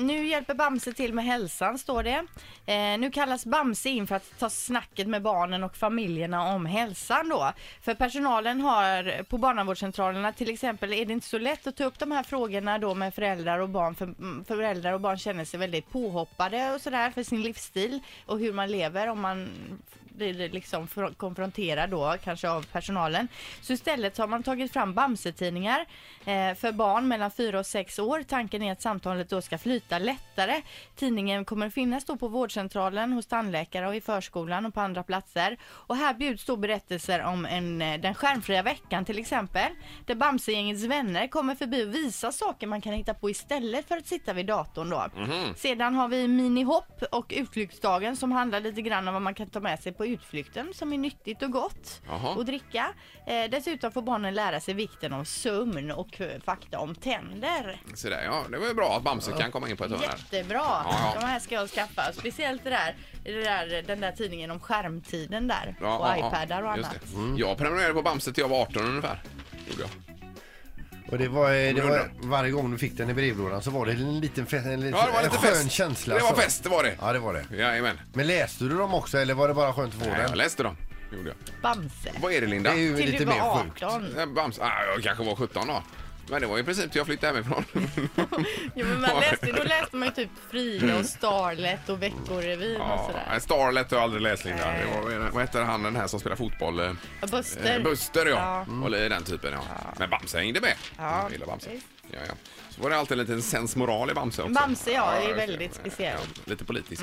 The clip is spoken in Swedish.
Nu hjälper Bamse till med hälsan, står det. Eh, nu kallas Bamse in för att ta snacket med barnen och familjerna om hälsan då. För personalen har på barnavårdscentralerna till exempel är det inte så lätt att ta upp de här frågorna då med föräldrar och barn. För mm, föräldrar och barn känner sig väldigt påhoppade och sådär för sin livsstil och hur man lever om man blir liksom fr- konfronterad då kanske av personalen. Så istället har man tagit fram Bamse-tidningar eh, för barn mellan 4 och 6 år. Tanken är att samtalet då ska flyta lättare. Tidningen kommer finnas då på vårdcentralen, hos tandläkare och i förskolan och på andra platser. Och här bjuds då berättelser om en, eh, den skärmfria veckan till exempel. Där Bamsegängets vänner kommer förbi och visar saker man kan hitta på istället för att sitta vid datorn då. Sedan har vi minihopp och utflyktsdagen som handlar lite grann om vad man kan ta med sig på utflykten som är nyttigt och gott Jaha. att dricka. Eh, dessutom får barnen lära sig vikten av sömn och eh, fakta om tänder. Så där, ja, det var ju bra att Bamse kan komma in på ett hörn här. Jättebra! Ja, ja. De här ska jag skaffa. Speciellt det där, det där, den där tidningen om skärmtiden där. Ja, och ja, ja. iPadar och Just annat. det. Jag prenumererade på Bamse till jag var 18 ungefär. Gjorde jag. Och det var, eh, det var varje gång du fick den i brevlådan så var det en liten, fe- en, liten, Ja, det var en lite skön fest. känsla. Det var så. fest, det var det. Ja, det var det. Jajamän. Men läste du dem också eller var det bara skönt att få Nej, den? jag läste dem. Gjorde jag. Bamse. Vad är det Linda? Det är ju Till lite du var mer sjukt. 18. Eh, Bamse? Ah, jag kanske var 17 då. Men det var i princip jag flyttade hemifrån. Jo, men man läste, då läste man ju typ Frida och Starlet och Veckorevyn och Ja, sådär. nej, Starlet har jag aldrig läst Linda. Det var, vad heter han den här som spelar fotboll? Eh, Ja, Buster. Eh, Buster ja. Och den typen ja. Men Bamse hängde med. Ja, Jag gillar Bamse. Ja, ja. Så var det alltid en liten sensmoral i Bamse också. Bamse, ja, är just det. väldigt speciell. Mm. Ja, lite politisk.